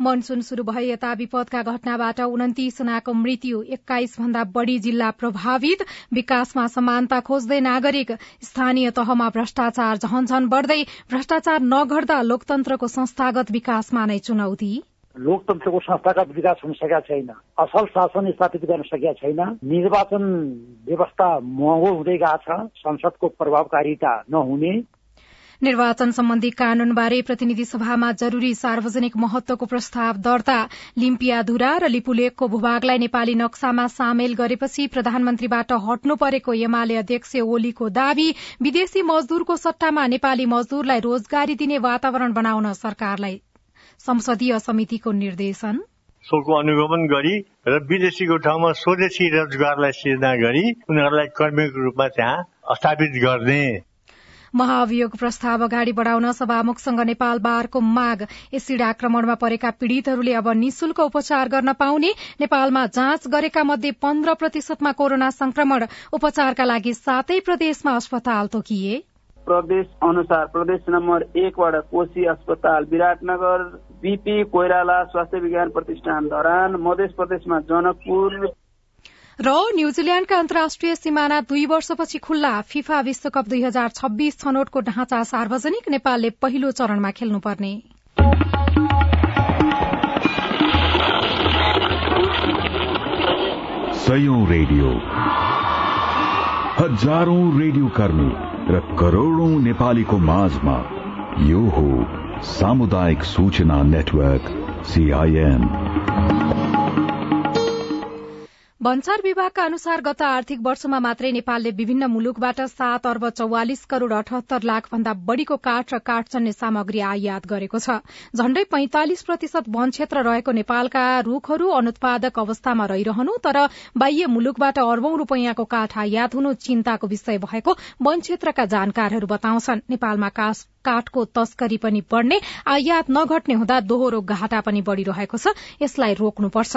Monsoon शुरू भए यता विपदका घटनाबाट उन्तिस जनाको मृत्यु एक्काइस भन्दा बढ़ी जिल्ला प्रभावित विकासमा समानता खोज्दै नागरिक स्थानीय तहमा भ्रष्टाचार झनझन बढ़दै भ्रष्टाचार नघट्दा लोकतन्त्रको संस्थागत विकासमा नै चुनौती। लोकतन्त्रको संस्थागत विकास हुन सकेका छैन असल शासन स्थापित गर्न सकेका छैन निर्वाचन व्यवस्था महँगो हुँदै गएको छ संसदको प्रभावकारिता नहुने निर्वाचन सम्बन्धी कानूनबारे प्रतिनिधि सभामा जरूरी सार्वजनिक महत्वको प्रस्ताव दर्ता। लिम्पियाधुरा र लिपुलेकको भूभागलाई नेपाली नक्सामा सामेल गरेपछि प्रधानमन्त्रीबाट हट्नु परेको एमाले अध्यक्ष ओलीको दावी विदेशी मजदूरको सट्टामा नेपाली मजदूरलाई रोजगारी दिने वातावरण बनाउन सरकारलाई। संसदीय समितिको निर्देशन। सोको अनुगमन गरी र विदेशीको ठाउँमा स्वदेशी रोजगारलाई सिर्जना गरी उनीहरूलाई कर्मीको रूपमा त्यहाँ स्थापित गर्ने। महाभियोग प्रस्ताव अगाडि बढ़ाउन सभामुखसँग नेपाल बारको माग। एसिड आक्रमणमा परेका पीड़ितहरूले अब निशुल्क उपचार गर्न पाउने नेपालमा जाँच गरेका मध्ये पन्ध्र प्रतिशतमा कोरोना संक्रमण उपचारका लागि सातै प्रदेशमा अस्पताल तोकिए। प्रदेश अनुसार प्रदेश नम्बर एकबाट कोशी अस्पताल विराटनगर बीपी कोइराला स्वास्थ्य विज्ञान प्रतिष्ठान धरान मध्य प्रदेशमा जनकपुर र न्यूजील्याण्डका अन्तर्राष्ट्रिय सिमाना दुई वर्षपछि खुल्ला फिफा विश्वकप दुई हजार छब्बीस छनौटको ढाँचा सार्वजनिक नेपालले पहिलो चरणमा खेल्नुपर्ने। रेडियो। हजारौं रेडियो कर्मी र करोड़ौं नेपालीको माझमा यो हो सामुदायिक सूचना नेटवर्क सीआईएन भन्सार विभागका अनुसार गत आर्थिक वर्षमा मात्रै नेपालले विभिन्न मुलुकबाट सात अर्ब चौवालिस करोड़ अठहत्तर लाख भन्दा बढ़ीको काठ र काठजन्य सामग्री आयात गरेको छ। झण्डै पैंतालिस प्रतिशत वन क्षेत्र रहेको नेपालका रूखहरू अनुत्पादक अवस्थामा रहिरहनु तर बाह्य मुलुकबाट अर्बौं रूपियाँको काठ आयात हुनु चिन्ताको विषय भएको वन क्षेत्रका जानकारहरू बताउँछन्। नेपालमा काठको तस्करी पनि बढ़ने आयात नघट्ने हुँदा दोहोरो घाटा पनि बढ़िरहेको छ। यसलाई रोक्नुपर्छ।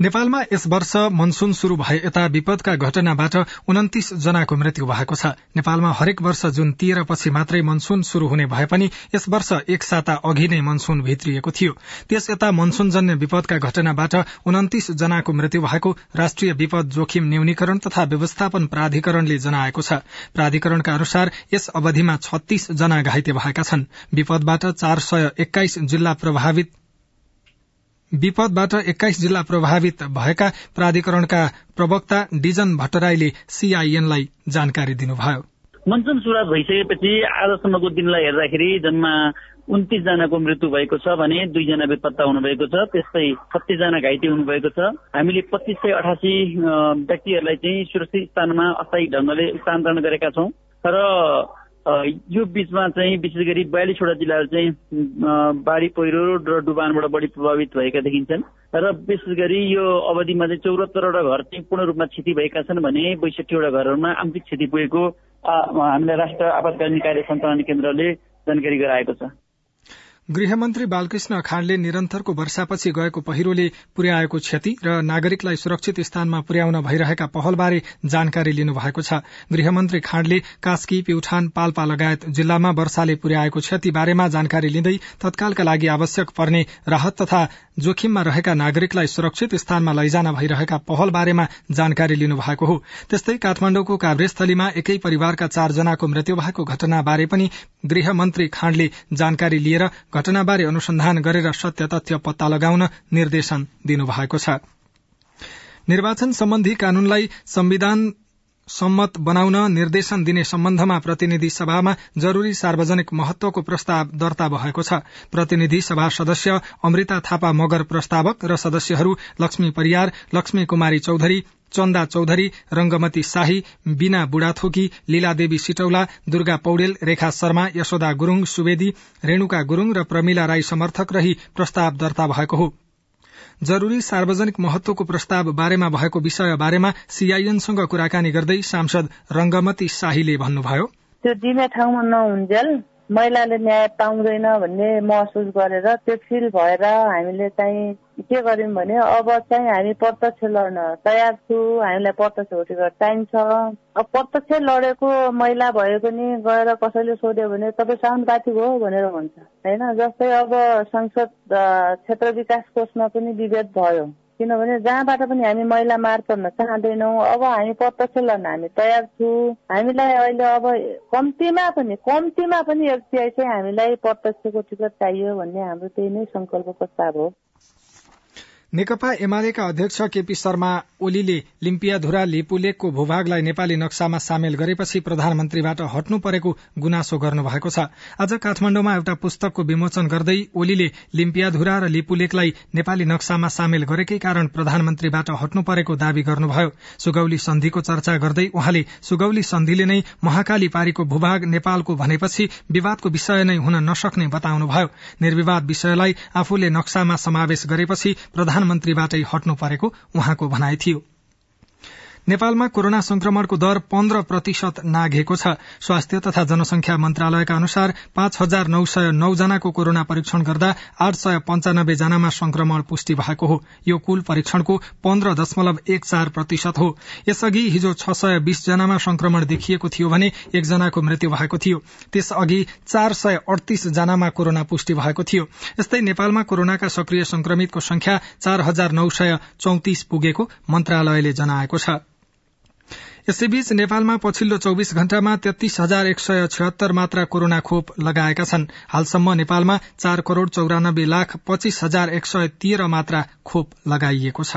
नेपालमा यस वर्ष मनसून शुरू भए यता विपदका घटनाबाट उन्तिस जनाको मृत्यु भएको छ। नेपालमा हरेक वर्ष जुन तेह्र पछि मात्रै मनसून शुरू हुने भए पनि यस वर्ष एक साता अघि नै मनसून भित्रिएको थियो। त्यस यता मनसूनजन्य विपदका घटनाबाट उन्तिस जनाको मृत्यु भएको राष्ट्रिय विपद जोखिम न्यूनीकरण तथा व्यवस्थापन प्राधिकरणले जनाएको छ। प्राधिकरणका अनुसार यस अवधिमा छत्तीस जना घाइते भएका छन्। विपदबाट चार सय एक्काइस जिल्ला प्रभावित विपदबाट एक्काइस जिल्ला प्रभावित भएका प्राधिकरणका प्रवक्ता डिजन भट्टराईले सीआईएनलाई जानकारी दिनुभयो। मनसुन सुरुवात भइसकेपछि आजसम्मको दिनलाई हेर्दाखेरि जम्मा उन्तिस जनाको मृत्यु भएको छ भने दुईजना बेपत्ता हुनुभएको छ त्यस्तै छत्तिसजना घाइते हुनुभएको छ। हामीले पच्चिस सय अठासी व्यक्तिहरूलाई चाहिँ सुरक्षित स्थानमा अस्थायी ढंगले स्थानान्तरण गरेका छौँ। र यो बीचमा चाहिँ विशेष गरी बयालिसवटा जिल्लाहरू चाहिँ बाढी पहिरो र डुबानबाट बढी प्रभावित भएका देखिन्छन् र विशेष गरी यो अवधिमा चाहिँ चौरात्तरवटा घर चाहिँ पूर्ण रूपमा क्षति भएका छन् भने बैसठीवटा घरहरूमा आंशिक क्षति पुगेको हामीलाई राष्ट्र आपतकालीन कार्य सञ्चालन केन्द्रले जानकारी गराएको छ। गृहमन्त्री बालकृष्ण खाँडले निरन्तरको वर्षापछि गएको पहिरोले पुर्याएको क्षति र नागरिकलाई सुरक्षित स्थानमा पुर्याउन भइरहेका पहलबारे जानकारी लिनुभएको छ। गृहमन्त्री खाँडले कास्की प्युठान पाल्पा लगायत जिल्लामा वर्षाले पुर्याएको क्षति बारेमा जानकारी लिँदै तत्कालका लागि आवश्यक पर्ने राहत तथा जोखिममा रहेका नागरिकलाई सुरक्षित स्थानमा लैजान भइरहेका पहल बारेमा जानकारी लिनुभएको हो। त्यस्तै काठमाण्डुको काभ्रेस्थलीमा एकै परिवारका चारजनाको मृत्यु भएको घटनाबारे पनि गृहमन्त्री खाँडले जानकारी लिएर घटनाबारे अनुसन्धान गरेर सत्य तथ्य पत्ता लगाउन निर्देशन दिनुभएको छ। निर्वाचन सम्बन्धी कानूनलाई संविधान सम्मत बनाउन निर्देशन दिने सम्बन्धमा प्रतिनिधि सभामा जरूरी सार्वजनिक महत्वको प्रस्ताव दर्ता भएको छ। प्रतिनिधि सभा सदस्य अमृता थापा मगर प्रस्तावक र सदस्यहरू लक्ष्मी परियार लक्ष्मी कुमारी चौधरी चन्दा चौधरी रंगमती शाही बीना बुढाथोकी लीलादेवी सिटौला दुर्गा पौडेल रेखा शर्मा यशोदा गुरूङ सुवेदी रेणुका गुरूङ र प्रमिला राई समर्थक रही प्रस्ताव दर्ता भएको हो। जरूरी सार्वजनिक महत्वको प्रस्ताव बारेमा भएको विषय बारेमा सीआईएनसँग कुराकानी गर्दै सांसद रंगमती शाहीले भन्नुभयो। त्यो दिने ठाउँमा नहुन्जेल महिलाले न्याय पाउँदैन भन्ने महसुस गरेर त्यो फिल भएर हामीले चाहिँ के गर्यौँ भने अब चाहिँ हामी प्रत्यक्ष लड्न तयार छु हामीलाई प्रत्यक्ष भोटिगर चाहिन्छ अब प्रत्यक्ष लडेको महिला भयो पनि गएर कसैले सोध्यो भने तपाईँ साउन्ड हो भनेर भन्छ होइन? जस्तै अब संसद क्षेत्र विकास कोषमा पनि विभेद भयो। किनभने जहाँबाट पनि हामी महिला मार पर्न चाहँदैनौँ अब हामी प्रत्यक्ष लड्न हामी तयार छु। हामीलाई अहिले अब कम्तीमा पनि कम्तीमा पनि एफसिआई चाहिँ हामीलाई प्रत्यक्षको टिकट चाहियो भन्ने हाम्रो त्यही नै संकल्प प्रस्ताव हो। नेकपा एमालेका अध्यक्ष केपी शर्मा ओलीले लिम्पियाधुरा लिपुलेकको भूभागलाई नेपाली नक्सामा सामेल गरेपछि प्रधानमन्त्रीबाट हट्नु परेको गुनासो गर्नुभएको छ। आज काठमाण्डुमा एउटा पुस्तकको विमोचन गर्दै ओलीले लिम्पियाधुरा र लिपुलेकलाई नेपाली नक्सामा सामेल गरेकै कारण प्रधानमन्त्रीबाट हट्नु परेको दावी गर्नुभयो। सुगौली सन्धिको चर्चा गर्दै उहाँले सुगौली सन्धिले नै महाकाली पारीको भूभाग नेपालको भनेपछि विवादको विषय नै हुन नसक्ने बताउनुभयो। निर्विवाद विषयलाई आफूले नक्सामा समावेश गरेपछि प्रधानमन्त्रीबाटै हट्नु परेको उहाँको भनाइ थियो। नेपालमा कोरोना संक्रमणको दर पन्ध्र प्रतिशत नाघेको छ। स्वास्थ्य तथा जनसंख्या मन्त्रालयका अनुसार पाँच हजार नौ सय नौ जनाको कोरोना परीक्षण गर्दा आठ सय पञ्चानब्बे जनामा संक्रमण पुष्टि भएको हो। यो कुल परीक्षणको पन्ध्र दशमलव एक चार प्रतिशत हो। यसअघि हिजो छ सय बीस जनामा संक्रमण देखिएको थियो भने एकजनाको मृत्यु भएको थियो। त्यसअघि चार सय अडतीस जनामा कोरोना पुष्टि भएको थियो। यस्तै नेपालमा कोरोनाका सक्रिय संक्रमितको संख्या चार हजार नौ सय चौतिस पुगेको मन्त्रालयले जनाएको छ। यसैबीच नेपालमा पछिल्लो चौविस घण्टामा तेत्तीस हजार एक सय छयत्तर मात्रा कोरोना खोप लगाएका छन्। हालसम्म नेपालमा चार करोड़ चौरानब्बे लाख पच्चीस हजार एक सय तेह्र मात्रा खोप लगाइएको छ।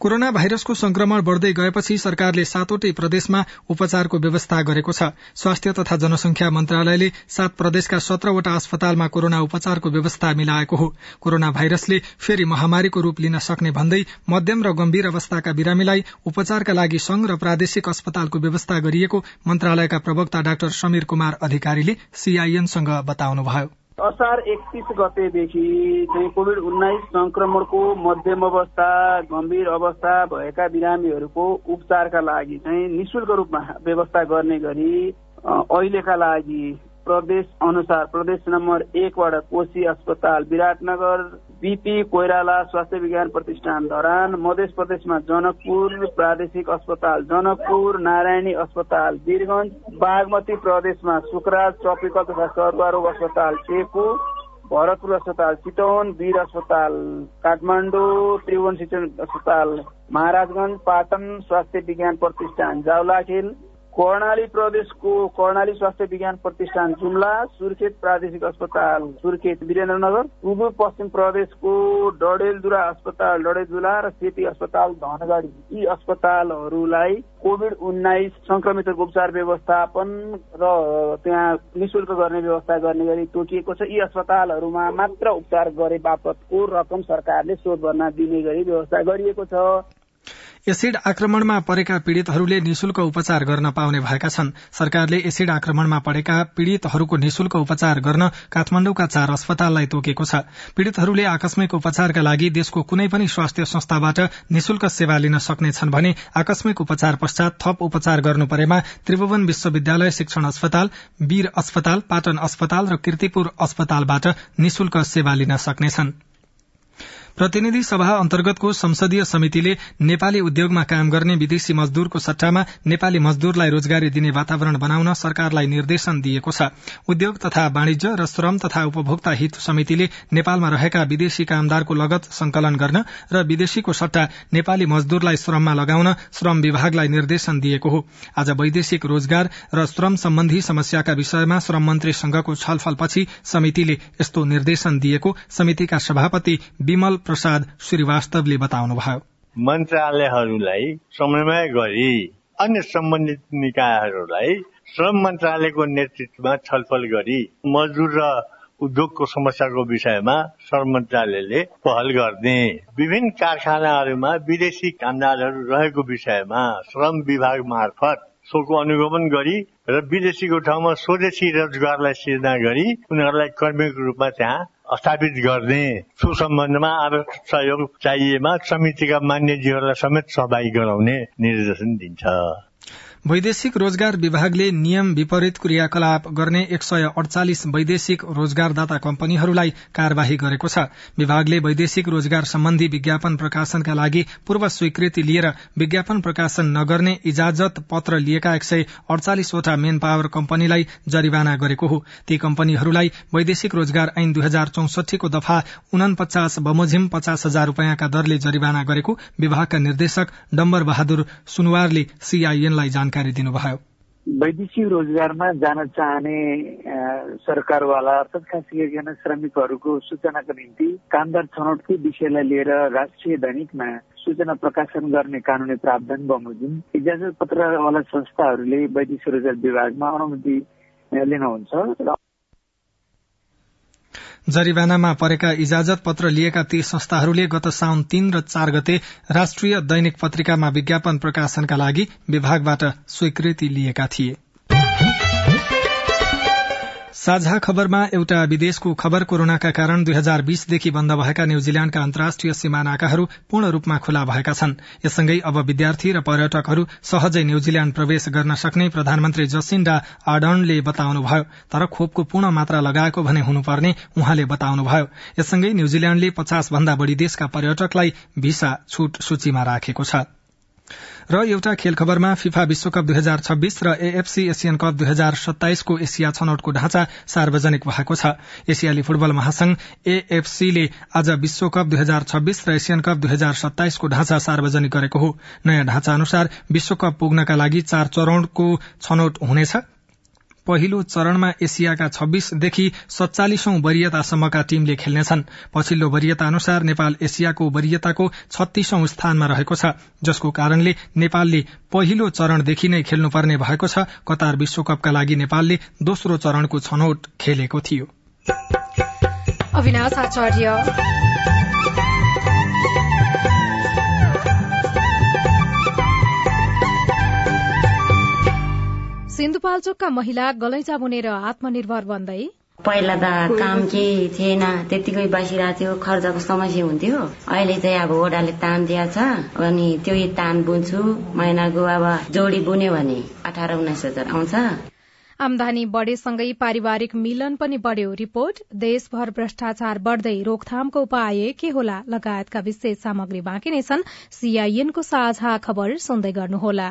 कोरोना भाइरसको संक्रमण बढ़दै गएपछि सरकारले सातवटै प्रदेशमा उपचारको व्यवस्था गरेको छ। स्वास्थ्य तथा जनसंख्या मन्त्रालयले सात प्रदेशका सत्रवटा अस्पतालमा कोरोना उपचारको व्यवस्था मिलाएको हो। कोरोना भाइरसले फेरि महामारीको रूप लिन सक्ने भन्दै मध्यम र गम्भीर अवस्थाका बिरामीलाई उपचारका लागि संघ र प्रादेशिक अस्पतालको व्यवस्था गरिएको मन्त्रालयका प्रवक्ता डाक्टर समीर कुमार अधिकारीले सीआईएनसँग बताउनुभयो। असार एकतिस गतेदेखि चाहिँ कोभिड उन्नाइस संक्रमणको मध्यम अवस्था गम्भीर अवस्था भएका बिरामीहरूको उपचारका लागि चाहिँ निशुल्क रूपमा व्यवस्था गर्ने गरी अहिलेका लागि प्रदेश अनुसार प्रदेश नम्बर एकबाट कोशी अस्पताल विराटनगर बिपी कोइराला स्वास्थ्य विज्ञान प्रतिष्ठान धरान मध्य प्रदेशमा जनकपुर प्रादेशिक अस्पताल जनकपुर नारायणी अस्पताल वीरगंज बागमती प्रदेशमा सुकराज ट्रपिकल तथा सर्वारोग अस्पताल टेकु भरतपुर अस्पताल चितवन वीर अस्पताल काठमाडौँ त्रिभुवन शिक्षण अस्पताल महाराजगंज पाटन स्वास्थ्य विज्ञान प्रतिष्ठान जाउलाखेल कर्णाली प्रदेशको कर्णाली स्वास्थ्य विज्ञान प्रतिष्ठान जुम्ला सुर्खेत प्रादेशिक अस्पताल सुर्खेत वीरेन्द्रनगर पूर्व पश्चिम प्रदेशको डडेलधुरा अस्पताल डडेलधुला र सेती अस्पताल धनगढी। यी अस्पतालहरूलाई कोभिड उन्नाइस संक्रमितहरूको उपचार व्यवस्थापन र त्यहाँ निशुल्क गर्ने व्यवस्था गर्ने गरी तोकिएको छ। यी अस्पतालहरूमा मात्र उपचार गरे बापतको रकम सरकारले शोध भर्ना दिने गरी व्यवस्था गरिएको छ। एसिड आक्रमणमा परेका पीड़ितहरूले निशुल्क उपचार गर्न पाउने भएका छन्। सरकारले एसिड आक्रमणमा परेका पीड़ितहरूको निशुल्क उपचार गर्न काठमाण्डुका चार अस्पताललाई तोकेको छ। पीड़ितहरूले आकस्मिक उपचारका लागि देशको कुनै पनि स्वास्थ्य संस्थाबाट निशुल्क सेवा लिन सक्नेछन् भने आकस्मिक उपचार पश्चात थप उपचार गर्नु परेमा त्रिभुवन विश्वविद्यालय शिक्षण अस्पताल वीर अस्पताल पाटन अस्पताल र किर्तिपुर अस्पतालबाट निशुल्क सेवा लिन सक्नेछन्। प्रतिनिधि सभा अन्तर्गतको संसदीय समितिले नेपाली उद्योगमा काम गर्ने विदेशी मजदूरको सट्टामा नेपाली मजदूरलाई रोजगारी दिने वातावरण बनाउन सरकारलाई निर्देशन दिएको छ। उद्योग तथा वाणिज्य र श्रम तथा उपभोक्ता हित समितिले नेपालमा रहेका विदेशी कामदारको लगत संकलन गर्न र विदेशीको सट्टा नेपाली मजदूरलाई श्रममा लगाउन श्रम विभागलाई निर्देशन दिएको हो। आज वैदेशिक रोजगार र श्रम सम्बन्धी समस्याका विषयमा श्रम मन्त्रीसँगको छलफलपछि समितिले यस्तो निर्देशन दिएको। समितिका सभापति विमल प्रसाद श्रीवास्तवले बताउनुभयो। मन्त्रालयहरूलाई समन्वय गरी अन्य सम्बन्धित निकायहरूलाई श्रम मन्त्रालयको नेतृत्वमा छलफल गरी मजदुर र उद्योगको समस्याको विषयमा श्रम मन्त्रालयले पहल गर्ने। विभिन्न कारखानाहरूमा विदेशी कामदारहरू रहेको विषयमा श्रम विभाग मार्फत सोको अनुगमन गरी र विदेशीको ठाउँमा स्वदेशी रोजगारलाई सिर्जना गरी उनीहरूलाई कर्मीको रूपमा त्यहाँ स्थापित गर्ने सो सम्बन्धमा आवश्यक सहयोग चाहिएमा समितिका मान्यजीहरूलाई समेत सहभागी गराउने निर्देशन दिन्छ। वैदेशिक रोजगार विभागले नियम विपरीत क्रियाकलाप गर्ने एक सय अडचालिस वैदेशिक रोजगारदाता कम्पनीहरूलाई कार्यवाही गरेको छ। विभागले वैदेशिक रोजगार सम्बन्धी विज्ञापन प्रकाशनका लागि पूर्व स्वीकृति लिएर विज्ञापन प्रकाशन नगर्ने इजाजत पत्र लिएका एक सय अडचालिसवटा मेन पावर कम्पनीलाई जरिवाना गरेको हो। ती कम्पनीहरूलाई वैदेशिक रोजगार ऐन दुई हजार चौसठीको दफा उनपचास बमोजिम पचास हजार रूपियाँका दरले जरिवाना गरेको विभागका निर्देशक डम्बर बहादुर सुनवारले सीआईएनलाई जानकारी जानकारी दिनुभयो। वैदेशिक रोजगारमा जान चाहने सरकारवाला अर्थात् खास गरिकन श्रमिकहरूको सूचनाको निम्ति कामदार छनौटकै विषयलाई लिएर राष्ट्रिय दैनिकमा सूचना प्रकाशन गर्ने कानूनी प्रावधान बमोजिम इजाजत पत्रवाला संस्थाहरूले वैदेशिक रोजगार विभागमा अनुमति लिनुहुन्छ। र जरिवानामा परेका इजाजत पत्र लिएका ती संस्थाहरूले गत साउन तीन र चार गते राष्ट्रिय दैनिक पत्रिकामा विज्ञापन प्रकाशनका लागि विभागबाट स्वीकृति लिएका थिए। साझा खबरमा एउटा विदेशको खबर कोरोनाका कारण दुई हजार बीसदेखि बन्द भएका न्यूजील्याण्डका अन्तर्राष्ट्रिय सीमानाकाहरू पूर्ण रूपमा खुला भएका छन्। यससँगै अब विद्यार्थी र पर्यटकहरू सहजै न्यूजील्याण्ड प्रवेश गर्न सक्ने प्रधानमन्त्री जसिन्डा आर्डनले बताउनुभयो तर खोपको पूर्ण मात्रा लगाएको भने हुनुपर्ने उहाँले बताउनुभयो। यससँगै न्यूजील्याण्डले पचास भन्दा बढ़ी देशका पर्यटकलाई भिसा छूट सूचीमा राखेको छ। र एउटा खेल खबरमा फिफा विश्वकप दुई हजार छब्बीस र एएफसी एसियन कप दुई हजार सत्ताइसको एसिया छनौटको ढाँचा सार्वजनिक भएको छ। एसियाली फुटबल महासंघ एएफसीले आज विश्वकप दुई हजार छब्बीस र एसियन कप दुई हजार सत्ताइसको ढाँचा सार्वजनिक गरेको हो। नयाँ ढाँचा अनुसार विश्वकप पुग्नका लागि चार चरणको छनौट हुनेछ। पहिलो चरणमा एसियाका छब्बीसदेखि सत्तालिसौं वरियतासम्मका टीमले खेल्नेछन्। पछिल्लो वरियता अनुसार नेपाल एसियाको वरियताको छत्तीसौं स्थानमा रहेको छ जसको कारणले नेपालले पहिलो चरणदेखि नै खेल्नुपर्ने भएको छ। कतार विश्वकपका लागि नेपालले दोस्रो चरणको छनौट खेलेको थियो। सिन्धुपाल्चोकका महिला गलैचा बुनेर आत्मनिर्भर बन्दै। पहिला त काम केही थिएन त्यतिकै बसिरहेको थियो खर्चको समस्या हुन्थ्यो। अहिले चाहिँ अब ओडाले तान दिएको छ अनि त्यही तान बुन्छु महिनाको अब जोडी बुन्यो भने अठार उन्नाइस हजार आउँछ। आमदानी बढेसँगै पारिवारिक मिलन पनि बढ्यो। रिपोर्ट देशभर भ्रष्टाचार बढ़दै रोकथामको उपाय के होला? लगायतका विशेष सामग्री बाँकी नै छन्। सीआईएनको साझा खबर सुन्दै गर्नुहोला।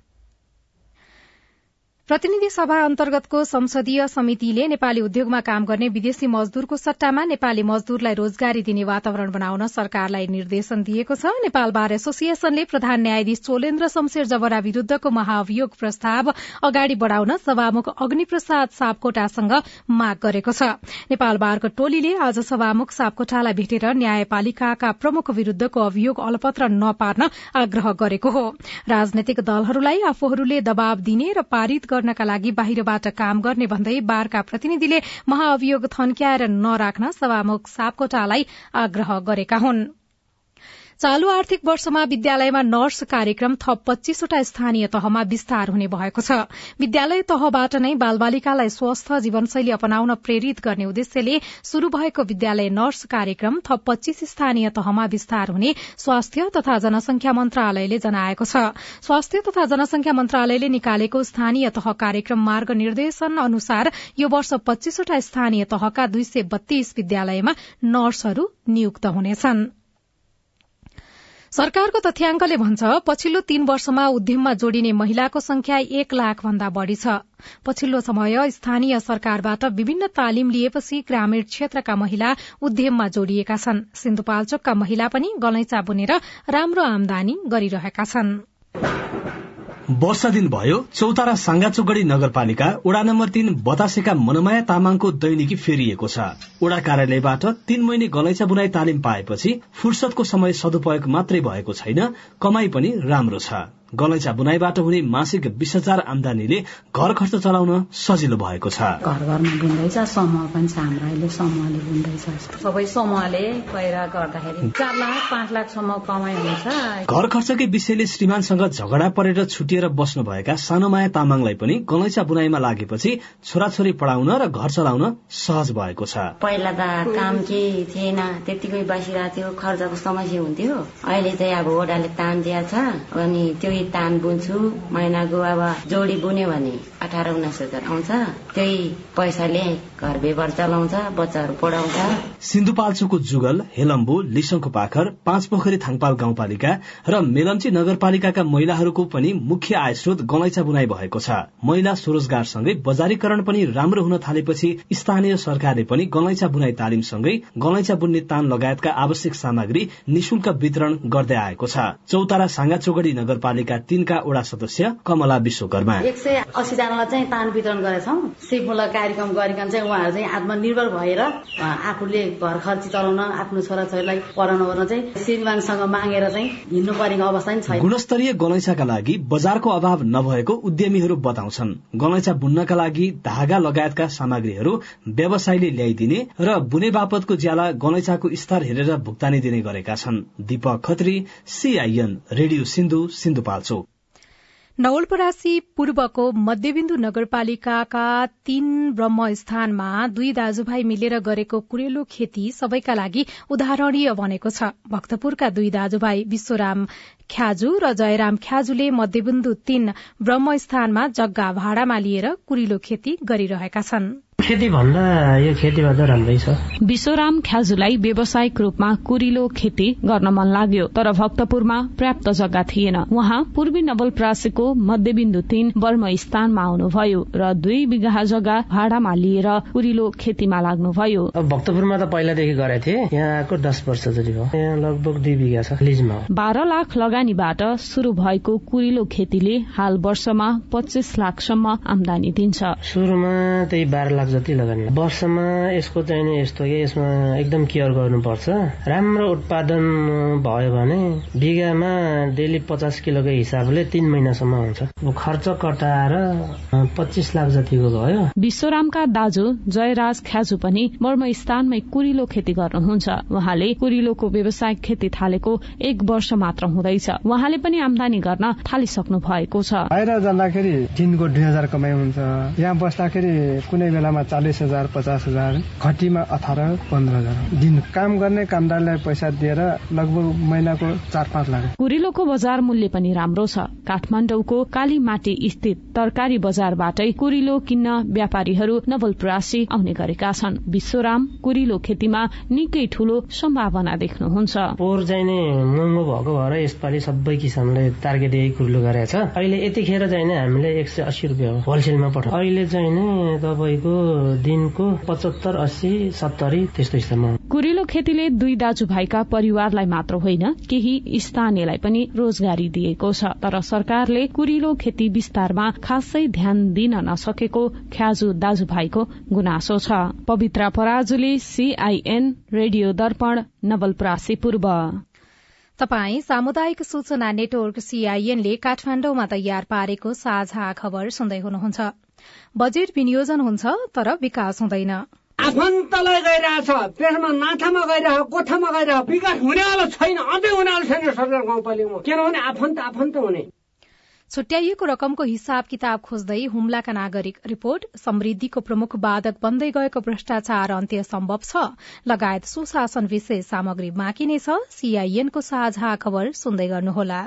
प्रतिनिधि सभा अन्तर्गतको संसदीय समितिले नेपाली उद्योगमा काम गर्ने विदेशी मजदूरको सट्टामा नेपाली मजदूरलाई रोजगारी दिने वातावरण बनाउन सरकारलाई निर्देशन दिएको छ। नेपाल बार एसोसिएशनले प्रधान न्यायाधीश चोलेन्द्र शमशेर जबरा विरूद्धको महाभियोग प्रस्ताव अगाडि बढ़ाउन सभामुख अग्निप्रसाद सापकोटासँग माग गरेको छ। नेपाल बारको टोलीले आज सभामुख सापकोटालाई भेटेर न्यायपालिकाका प्रमुख विरूद्धको अभियोग अलपत्र नपार्न आग्रह गरेको हो। राजनैतिक दलहरूलाई आफूहरूले दबाव दिने र पारित गर्नका लागि बाहिरबाट काम गर्ने भन्दै बारका प्रतिनिधिले महाअभियोग थन्क्याएर नराख्न सभामुख सापकोटालाई आग्रह गरेका हुन्। चालू आर्थिक वर्षमा विद्यालयमा नर्स कार्यक्रम थप पच्चीसवटा स्थानीय तहमा विस्तार हुने भएको छ। विद्यालय तहबाट नै बालबालिकालाई स्वस्थ जीवनशैली अपनाउन प्रेरित गर्ने उद्देश्यले शुरू भएको विद्यालय नर्स कार्यक्रम थप पच्चीस स्थानीय तहमा विस्तार हुने स्वास्थ्य तथा जनसंख्या मन्त्रालयले जनाएको छ। स्वास्थ्य तथा जनसंख्या मन्त्रालयले निकालेको स्थानीय तह कार्यक्रम मार्ग निर्देशन अनुसार यो वर्ष पच्चीसवटा स्थानीय तहका दुई सय बत्तीस विद्यालयमा नर्सहरू नियुक्त हुनेछन्। सरकारको तथ्याङ्कले भन्छ पछिल्लो तीन वर्षमा उद्यममा जोडिने महिलाको संख्या एक लाख भन्दा बढ़ी छ। पछिल्लो समय स्थानीय सरकारबाट विभिन्न तालिम लिएपछि ग्रामीण क्षेत्रका महिला उद्यममा जोडिएका छन्। सिन्धुपाल्चोकका महिला पनि गलैंचा बुनेर राम्रो आमदानी गरिरहेका छनृ। वर्ष दिन भयो चौतारा साङ्गाचोगढ़ी नगरपालिका वडा नम्बर तीन बतासेका मनमाया तामाङको दैनिकी फेरिएको छ। वडा कार्यालयबाट तीन महिने गलैचा बुनाई तालिम पाएपछि फुर्सदको समय सदुपयोग मात्रै भएको छैन कमाई पनि राम्रो छ। गलैचा बुनाईबाट हुने मासिक बिस हजार आमदानीले घर खर्च चलाउन सजिलो भएको छ। घर घरमा बुन्दैछ समूह पनि छ हाम्रो अहिले समूहले बुन्दैछ सबै समूहले गएर गर्दाखेरि चार लाख पाँच लाखसम्म कमाइ हुन्छ। घर खर्चकै विषयले श्रीमानसँग झगडा परेर छुटिएर बस्नु भएका सानोमाया तामाङलाई पनि गलैचा बुनाईमा लागेपछि छोराछोरी पढाउन र घर चलाउन सहज भएको छ। पहिला त काम केही थिएन त्यतिकै बसिरहेको थियो खर्चको समस्या हुन्थ्यो। अहिले चाहिँ अब ओडाले तान दिएछ अनि त्यो तान बुन्छु महिनाको अब जोडी बुन्यो भने अठार उन्नाइस हजार आउँछ। त्यही पैसाले घर व्यवहार चलाउँछ बच्चाहरू पढाउँछ। सिन्धुपाल्चोको जुगल हेलम्बु लिसङको पाखर पाँच पोखरी थाङपाल गाउँपालिका र मेलम्ची नगरपालिकाका महिलाहरूको पनि मुख्य आय स्रोत गलैचा बुनाई भएको छ। महिला स्वरोजगारसँगै बजारीकरण पनि राम्रो हुन थालेपछि स्थानीय सरकारले पनि गलैचा बुनाई तालिमसँगै गलैचा बुन्ने तान लगायतका आवश्यक सामग्री निशुल्क वितरण गर्दै आएको छ। चौतारा साङ्गाचोगढ़ी नगरपालिका तीनका वडा सदस्य कमला विश्वकर्मा। एक सय अस्सीजनालाई चाहिँ तान वितरण गरेछौ। सिपमूलक कार्यक्रम गरिकन चाहिँ उहाँहरू चाहिँ आत्मनिर्भर भएर आफूले घर खर्ची चलाउन आफ्नो छोराछोरीलाई पढाउन गर्न चाहिँ श्रीमानसँग मागेर चाहिँ हिँड्नु परेको अवस्था नि छैन। गुणस्तरीय गलैँचाका लागि बजारको अभाव नभएको उद्यमीहरू बताउँछन्। गलैँचा बुन्नका लागि धागा लगायतका सामग्रीहरू व्यवसायले ल्याइदिने र बुने बापतको ज्याला गलैँचाको स्तर हेरेर भुक्तानी दिने गरेका छन्। दीपक खत्री सीआईएन रेडियो सिन्धु सिन्धुपाल्चोक नवलपरासी पूर्वको मध्यबिन्दु नगरपालिकाका तीन ब्रह्म स्थानमा दुई दाजुभाइ मिलेर गरेको कुरेलो खेती सबैका लागि उदाहरणीय बनेको छ। भक्तपुरका दुई दाजुभाइ विश्वराम ख्याजु र जयराम ख्याजुले मध्यबिन्दु तीन ब्रह्म स्थानमा जग्गा भाडामा लिएर कुरिलो खेती गरिरहेका छनृ। खेती भन्दा यो खेती भन्दा राम्रै छ। विश्वराम ख्याजुलाई व्यावसायिक रूपमा कुरिलो खेती गर्न मन लाग्यो तर भक्तपुरमा पर्याप्त जग्गा थिएन। उहाँ पूर्वी नवलप्रासीको मध्यबिन्दु तीन वर्म स्थानमा आउनुभयो र दुई बिघा जग्गा भाडामा लिएर कुरिलो खेतीमा लाग्नुभयो। भक्तपुरमा त पहिलादेखि गरेको थिएँ यहाँ आएको दस वर्ष जति भयो। यहाँ लगभग दुई बिघा छ लिजमा बाह्र लाख लगानीबाट शुरू भएको कुरिलो खेतीले हाल वर्षमा पच्चिस लाखसम्म आमदानी दिन्छ। सुरुमा त्यही बाह्र लाख जति लगानी वर्षमा यसको चाहिने यस्तो कि यसमा एकदम केयर गर्नुपर्छ। राम्रो उत्पादन भयो भने बिघामा डेली पचास किलोको हिसाबले तीन महिनासम्म हुन्छ। खर्च कटाएर पच्चिस लाख जतिको भयो। विश्वरामका दाजु जयराज ख्याजु पनि मर्म स्थानमै कुरिलो खेती गर्नुहुन्छ। उहाँले कुरिलोको व्यावसायिक खेती थालेको एक वर्ष मात्र हुँदैछ। उहाँले पनि आमदानी गर्न थालिसक्नु भएको छ। बाहिर जाँदाखेरि दिनको दुई हजार कमाइ हुन्छ। यहाँ बस्दाखेरि कुनै बेलामा चालिस हजार पचास हजार घटीमा अठार पन्ध्र हजार। दिन काम गर्ने कामदारलाई पैसा दिएर लगभग महिनाको चार पाँच लाख। कुरिलोको बजार मूल्य पनि राम्रो छ। काठमाडौँको कालीमाटी स्थित तरकारी बजारबाटै कुरिलो किन्न व्यापारीहरू नवलप्रासी आउने गरेका छन्। विश्वराम कुरिलो खेतीमा निकै ठूलो सम्भावना देख्नुहुन्छ। पोहोर चाहिँ महँगो भएको भएर यसपालि सबै किसानले टार्गेट यही कुरिलो गरेको छ। अहिले यतिखेर चाहिँ नै हामीले एक सय अस्सी रुपियाँ होलसेलमा पठाउ अहिले चाहिँ नै तपाईँको दिनको पचहत्तर अस्सी सत्तरी त्यस्तो स्तरमा कुरिलो खेतीले दुई दाजुभाइका परिवारलाई मात्र होइन केही स्थानीयलाई पनि रोजगारी दिएको छ। तर सरकारले कुरिलो खेती विस्तारमा खासै ध्यान दिन नसकेको ख्याजु दाजुभाइको गुनासो छ। पवित्रा पराजुली सीआईएन रेडियो दर्पण नवलप्रासी पूर्व। तपाई सामुदायिक सूचना नेटवर्क सीआईएनले काठमाण्डुमा तयार पारेको साझा खबर सुन्दै हुनुहुन्छ। बजेट विनियोजन हुन्छ तर विकास हुँदैन। आफन्तलाई गइरहेछ त्यसमा नाथामा गइरहेको कोठामा गइरहेको विकास हुनेवाला छैन अझै हुनेवाला छैन सरकार गाउँपालिकामा किनभने आफन्त आफन्त हुने। छुट्याइएको रकमको हिसाब किताब खोज्दै हुम्लाका नागरिक रिपोर्ट समृद्धिको प्रमुख बाधक बन्दै गएको भ्रष्टाचार अन्त्य सम्भव छ। लगायत सुशासन विशेष सामग्री बाँकी नै छ। सीआईएनको साझा खबर सुन्दै गर्नुहोला।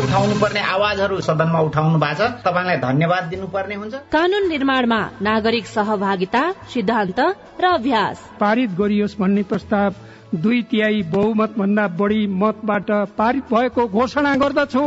उठाउनु पर्ने आवाजहरू सदनमा उठाउनु भएको छ। तपाईँलाई धन्यवाद दिनुपर्ने हुन्छ। कानून निर्माणमा नागरिक सहभागिता सिद्धान्त र अभ्यास। पारित गरियोस् भन्ने प्रस्ताव दुई तिहाई बहुमत भन्दा बढी मतबाट पारित भएको घोषणा गर्दछु।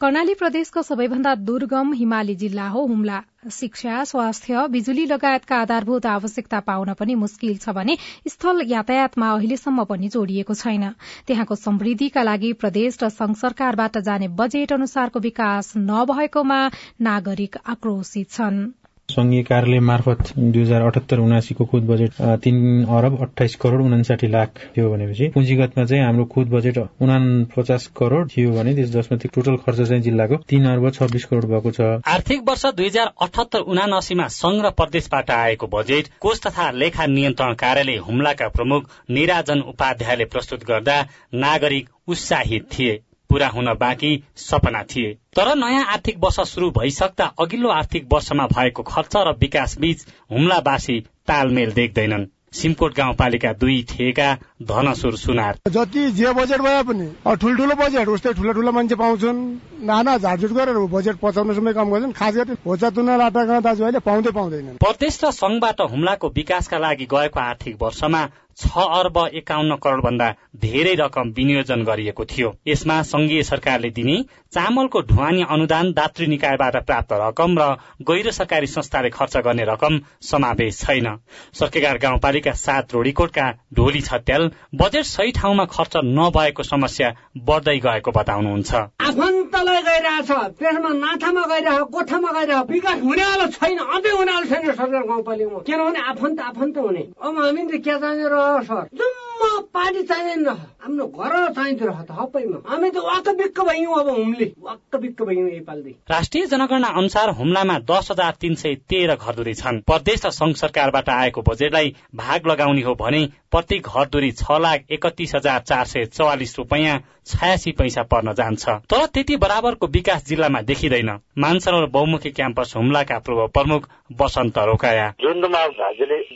कर्णाली प्रदेशको सबैभन्दा दुर्गम हिमाली जिल्ला हो हुम्ला। शिक्षा स्वास्थ्य बिजुली लगायतका आधारभूत आवश्यकता पाउन पनि मुस्किल छ भने स्थल यातायातमा अहिलेसम्म पनि जोडिएको छैन। त्यहाँको समृद्धिका लागि प्रदेश र संघ सरकारबाट जाने बजेट अनुसारको विकास नभएकोमा नागरिक आक्रोशित छन्। संघीय कार्यालय मार्फत दुई हजार अठहत्तर उनासीको खुद बजेट तीन अरब अठाइस करोड़ उनासाठी लाख थियो भनेपछि पुँजीगतमा चाहिँ हाम्रो खुद बजेट उना पचास करोड़ थियो भने जसमा टोटल खर्च चाहिँ जिल्लाको तीन अर्ब छब्बिस करोड़ भएको छ। आर्थिक वर्ष दुई हजार अठहत्तर उनासीमा संघ र प्रदेशबाट आएको बजेट कोष तथा लेखा नियन्त्रण कार्यालय हुम्लाका प्रमुख निराजन उपाध्यायले प्रस्तुत गर्दा नागरिक उत्साहित थिए। पूरा हुन बाँकी सपना थिए। तर नयाँ आर्थिक वर्ष शुरू भइसक्दा अघिल्लो आर्थिक वर्षमा भएको खर्च र विकास बीच हुम्लावासी तालमेल देख्दैनन्। सिमकोट गाउँपालिका दुई ठेका धनसुर सुनार जति जे बजेट भए पनि ठुल्ठुलो बजेट उस्तै ठुला ठुला मान्छे पाउँछन्। नाना झारझुट गरेर बजेट पचाउन समय काम गर्छन्। खास गरी होचा तुना लाटाका दाजुभाइले पाउँदै पाउँदैनन्। प्रदेश र संघबाट हुम्लाको विकासका लागि गएको आर्थिक वर्षमा छ अर्ब एकाउन्न करोड़ भन्दा धेरै रकम विनियोजन गरिएको थियो। यसमा संघीय सरकारले दिने चामलको ढुवानी अनुदान दातृ निकायबाट प्राप्त रकम र गैर सरकारी संस्थाले खर्च गर्ने रकम समावेश छैन। सर्केगार गाउँपालिका सात रोडीकोटका ढोली छत्याल बजेट सही ठाउँमा खर्च नभएको समस्या बढ्दै गएको बताउनुहुन्छ। आफन्तलाई गइरहेछ त्यसमा नाथामा गइरहेको गोठामा गइरहेको विकास हुनेवाला छैन अझै हुनेवाला छैन सरकार गाउँपालिकामा किनभने आफन्त आफन्त हुने। अब हामी त के चाहिने रह सर? जम्मा पार्टी चाहिँदैन हाम्रो घर चाहिन्छ रह त हप्पैमा। हामी त वाक्क बिक्क भयौँ अब हुम्ले वाक्क बिक्क भयौँ यसपालि राष्ट्रिय जनगणना अनुसार हुम्लामा दस हजार तीन सय तेह्र घरधुरी छन्। प्रदेश र संघ सरकारबाट आएको बजेटलाई भाग लगाउने हो भने प्रति घरधुरी छ लाख एकतिस हजार चार सय चौवालिस रुपियाँ छयासी पैसा पर्न जान्छ। तर त्यति बराबरको विकास जिल्लामा देखिँदैन। मानसरोवर बहुमुखी क्याम्पस हुम्लाका पूर्व प्रमुख बसन्त रोकाया। जुन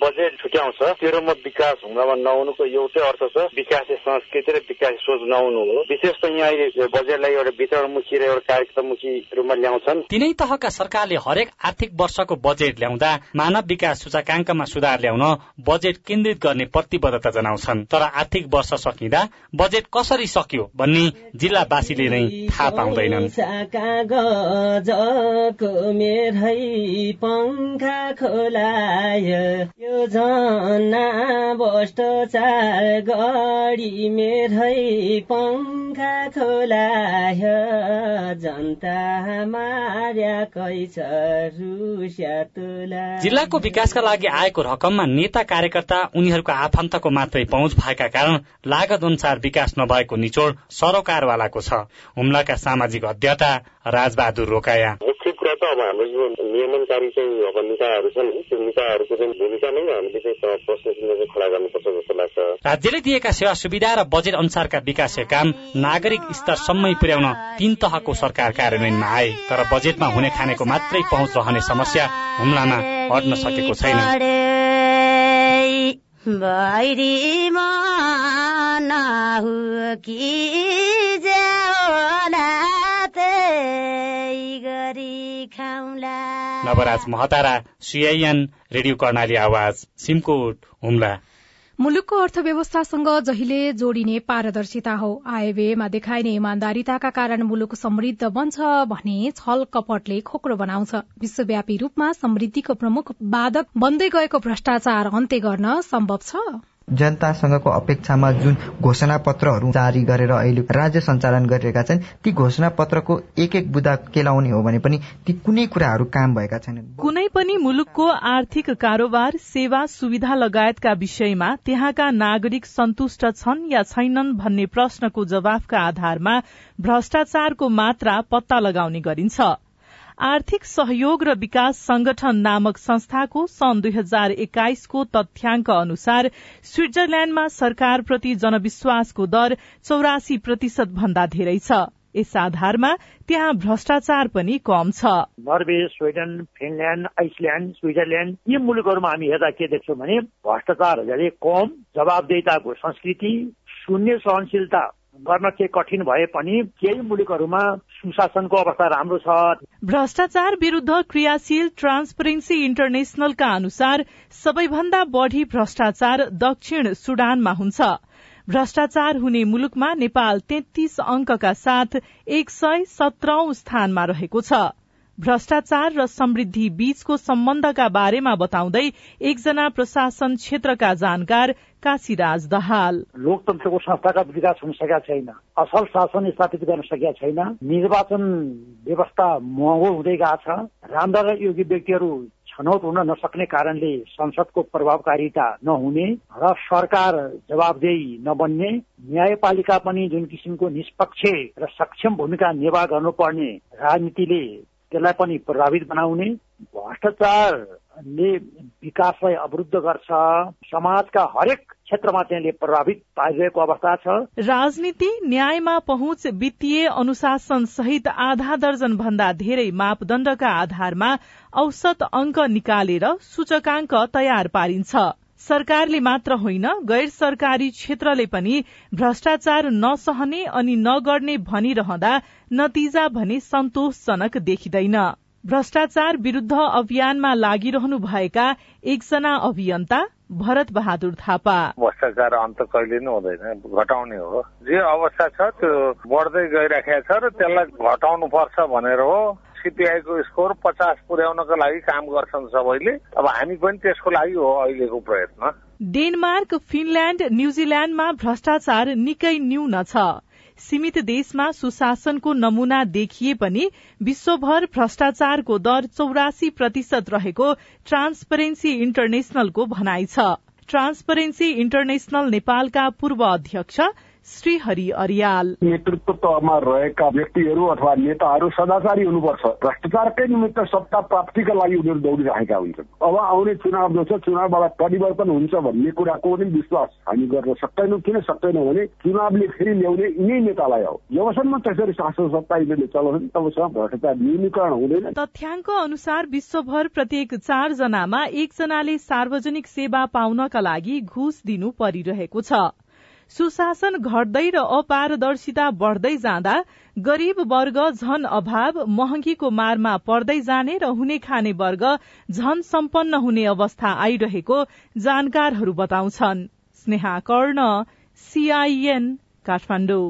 बजेट छुट्याउँछ तेह्रमा विकास हुम्लामा नहुनुको एउटै अर्थ छ विकासे संस्कृति र विकास सोच नहुनु हो। विशेष त यहाँ बजेटलाई एउटा वितरणमुखी र एउटा कार्यक्रममुखी रूपमा ल्याउँछन्। तिनै तहका सरकारले हरेक आर्थिक वर्षको बजेट ल्याउँदा मानव विकास सूचकाङ्कमा सुधार ल्याउन बजेट केन्द्रित गर्ने प्रतिबद्धता जनाउँछन्। तर आर्थिक वर्ष सकिँदा बजेट कसरी सक्यो भन्ने जिल्लावासीले नै थाहा पाउँदैनन्। यो झन्ना भ्रष्टाचार गढी मेरै पंखा खोलायो जनता मार्याकै छ रुस्या तुला। जिल्लाको विकासका लागि आएको रकममा नेता कार्यकर्ता उनीहरूको आफन्तको मात्रै पहुँच भएका कारण लागत अनुसार विकास नभएको निचोड सरोकारवालाको छ। हुम्लाका सामाजिक अध्यता राजबहादुर रोकाया। त अब हाम्रो यो नियमनकारी चाहिँ अब निकायहरू छन् त्यो निकायहरूको चाहिँ भूमिका नै हामीले चाहिँ प्रश्न चिन्ह चाहिँ खडा गर्नुपर्छ जस्तो लाग्छ। राज्यले दिएका सेवा सुविधा र बजेट अनुसारका विकासीय काम नागरिक स्तरसम्मै पुर्याउन तीन तहको सरकार कार्यान्वयनमा आए तर बजेटमा हुने खानेको मात्रै पहुँच रहने समस्या हुम्लामा हट्न सकेको छैन। नवराज महतारा सिआइएन रेडियो कर्णाली आवाज सिमकोट हुम्ला मुलुकको अर्थव्यवस्थासँग जहिले जोडिने पारदर्शिता हो आयव्ययमा देखाइने इमान्दारिताका कारण मुलुक समृद्ध बन्छ भने छल कपटले खोक्रो बनाउँछ विश्वव्यापी रूपमा समृद्धिको प्रमुख बाधक बन्दै गएको भ्रष्टाचार अन्त्य गर्न सम्भव छ जनतासँगको अपेक्षामा जुन घोषणा पत्रहरू जारी गरेर अहिले राज्य सञ्चालन गरिरहेका छन् ती घोषणा पत्रको एक एक बुदा केलाउने हो भने पनि ती कुनै कुराहरू काम भएका छैनन्। कुनै पनि मुलुकको आर्थिक कारोबार सेवा सुविधा लगायतका विषयमा त्यहाँका नागरिक सन्तुष्ट छन् या छैनन् भन्ने प्रश्नको जवाफका आधारमा भ्रष्टाचारको मात्रा पत्ता लगाउने गरिन्छ। आर्थिक सहयोग र विकास संगठन नामक संस्थाको सन् दुई हजार एक्काइसको तथ्याङ्क अनुसार स्विट्जरल्याण्डमा सरकारप्रति जनविश्वासको दर चौरासी प्रतिशत भन्दा धेरै छ। यस आधारमा त्यहाँ भ्रष्टाचार पनि कम छ। Norway Sweden Finland Iceland Switzerland यी मुलुकहरूमा हामी हेर्दा के देख्छौँ भने भ्रष्टाचार धेरै कम जवाबदेताको संस्कृति शून्य सहनशीलता गर्न केही कठिन भए पनि केही मुलुकहरूमा सुशासनको अवस्था राम्रो छ। भ्रष्टाचार विरूद्ध क्रियाशील ट्रान्सपरेन्सी इन्टरनेशनलका अनुसार सबैभन्दा बढ़ी भ्रष्टाचार दक्षिण सुडानमा हुन्छ। भ्रष्टाचार हुने मुलुकमा नेपाल तेत्तीस अंकका साथ एक सय सत्रौं स्थानमा रहेको छ। भ्रष्टाचार र समृद्धि बीचको सम्बन्धका बारेमा बताउँदै एकजना प्रशासन क्षेत्रका जानकार काशीराज दहाल। लोकतन्त्रको संस्थागत विकास हुन सकेका छैन असल शासन स्थापित गर्न सकेका छैन निर्वाचन व्यवस्था महँगो हुँदै गएको छ राम्रा र योग्य व्यक्तिहरू छनौट हुन नसक्ने कारणले संसदको प्रभावकारिता नहुने र सरकार जवाबदेही नबन्ने न्यायपालिका पनि जुन किसिमको निष्पक्ष र सक्षम भूमिका निर्वाह गर्नुपर्ने राजनीतिले त्यसलाई पनि प्रभावित बनाउने भ्रष्टाचारले विकासलाई अवरुद्ध गर्छ। समाजका हरेक क्षेत्रमा त्यसले प्रभावित पारिरहेको अवस्था छ। राजनीति न्यायमा पहुँच वित्तीय अनुशासन सहित आधा दर्जन भन्दा धेरै मापदण्डका आधारमा औसत अंक निकालेर सूचकाङ्क तयार पारिन्छ। सरकारले मात्र होइन गैर सरकारी क्षेत्रले पनि भ्रष्टाचार नसहने अनि नगर्ने भनिरहँदा नतिजा भने सन्तोषजनक देखिँदैन। भ्रष्टाचार विरूद्ध अभियानमा लागिरहनु भएका एकजना अभियन्ता भरत बहादुर थापा। भ्रष्टाचार अन्त कहिले नै हुँदैन घटाउने हो। जे अवस्था छ त्यो बढ्दै गइराखेको छ र त्यसलाई घटाउनु पर्छ भनेर हो। सिपिआईको स्कोर पचास पुर्याउनको लागि काम गर्छन् सबैले। अब हामी पनि त्यसको लागि हो अहिलेको प्रयत्न। डेनमार्क फिनल्याण्ड न्यूजील्याण्डमा भ्रष्टाचार निकै न्यून छ। सीमित देशमा सुशासनको नमूना देखिए पनि विश्वभर भ्रष्टाचारको दर चौरासी प्रतिशत रहेको ट्रान्सपरेन्सी इन्टरनेशनलको भनाइ छ। ट्रान्सपरेन्सी इन्टरनेशनल नेपालका पूर्व अध्यक्ष श्रीहरि अरियाल। नेतृत्वमा रहेका व्यक्तिहरू अथवा नेताहरू सदाचारी हुनुपर्छ। भ्रष्टाचारकै निमित्त सत्ता प्राप्तिका लागि उनीहरू दौडिरहेका हुन्छन्। अब आउने चुनाव जो छ चुनावबाट परिवर्तन हुन्छ भन्ने कुराको पनि विश्वास हामी गर्न सक्दैनौँ। किन सक्दैनौँ भने चुनावले फेरि ल्याउने यिनै नेतालाई हो। जबसम्म त्यसरी शासन सत्ता यिनीहरूले चलाउँछन् तबसम्म भ्रष्टाचार न्यूनीकरण हुँदैन। तथ्याङ्क अनुसार विश्वभर प्रत्येक चार जनामा एकजनाले सार्वजनिक सेवा पाउनका लागि घुस दिनु परिरहेको छ। सुशासन घट्दै र अपारदर्शिता बढ़दै जाँदा गरीब वर्ग झन अभाव महँगीको मारमा पर्दै जाने र हुने खाने वर्ग झन सम्पन्न हुने अवस्था आइरहेको जानकारहरू बताउँछन्। स्नेहा कर्ण सीआईएन काठमाडौँ।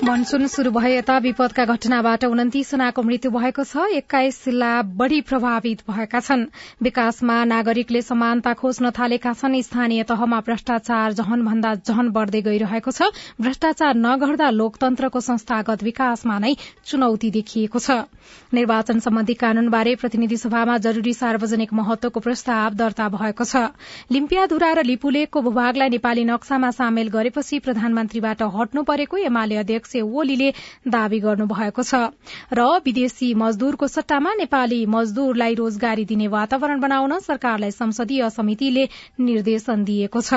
मनसून शुरू भए यता विपदका घटनाबाट उन्तिस जनाको मृत्यु भएको छ। एक्काइस जिल्ला बढ़ी प्रभावित भएका छन्। विकासमा नागरिकले समानता खोज्न थालेका छन्। स्थानीय तहमा भ्रष्टाचार जहन भन्दा जहन बढ़दै गइरहेको छ। भ्रष्टाचार नगर्दा लोकतन्त्रको संस्थागत विकासमा नै चुनौती देखिएको छ। निर्वाचन सम्बन्धी कानूनबारे प्रतिनिधि सभामा जरूरी सार्वजनिक महत्वको प्रस्ताव दर्ता भएको छ। लिम्पियाधुरा र लिपुलेकको भूभागलाई नेपाली नक्सामा सामेल गरेपछि प्रधानमन्त्रीबाट हट्नु परेको एमाले अध्यक्ष ओलीले दावी गर्नुभएको छ। र विदेशी मजदूरको सट्टामा नेपाली मजदूरलाई रोजगारी दिने वातावरण बनाउन सरकारलाई संसदीय समितिले निर्देशन दिएको छ।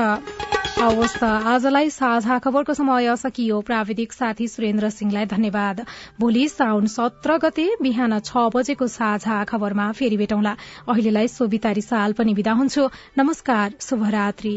हवस् त आजलाई साझा खबरको समय सकियो। प्राविधिक साथी सुरेन्द्र सिंहलाई धन्यवाद। भोलि साउन सत्र गते बिहान छ बजेको साझा खबरमा फेरि भेटौँला। अहिलेलाई सोभितारी साल पनि विदा हुन्छु। नमस्कार शुभरात्री।